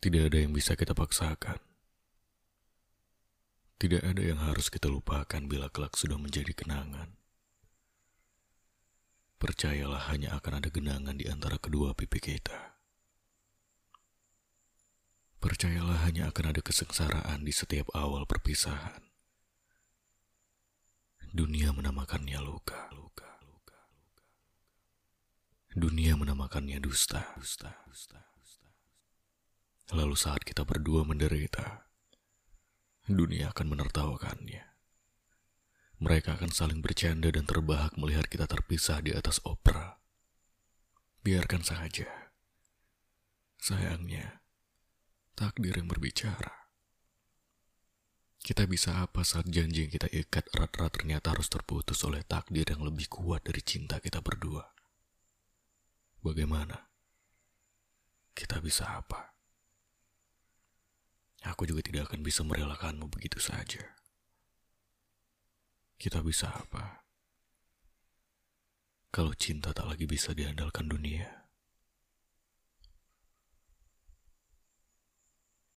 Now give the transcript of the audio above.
Tidak ada yang bisa kita paksakan. Tidak ada yang harus kita lupakan bila kelak sudah menjadi kenangan. Percayalah hanya akan ada genangan di antara kedua pipi kita. Percayalah hanya akan ada kesengsaraan di setiap awal perpisahan. Dunia menamakannya luka, luka. Dunia menamakannya dusta, dusta, dusta. Lalu saat kita berdua menderita, dunia akan menertawakannya. Mereka akan saling bercanda dan terbahak melihat kita terpisah di atas opera. Biarkan saja. Sayangnya, takdir yang berbicara. Kita bisa apa saat janji yang kita ikat erat-erat ternyata harus terputus oleh takdir yang lebih kuat dari cinta kita berdua? Bagaimana? Kita bisa apa? Aku juga tidak akan bisa merelakanmu begitu saja. Kita bisa apa? Kalau cinta tak lagi bisa diandalkan dunia.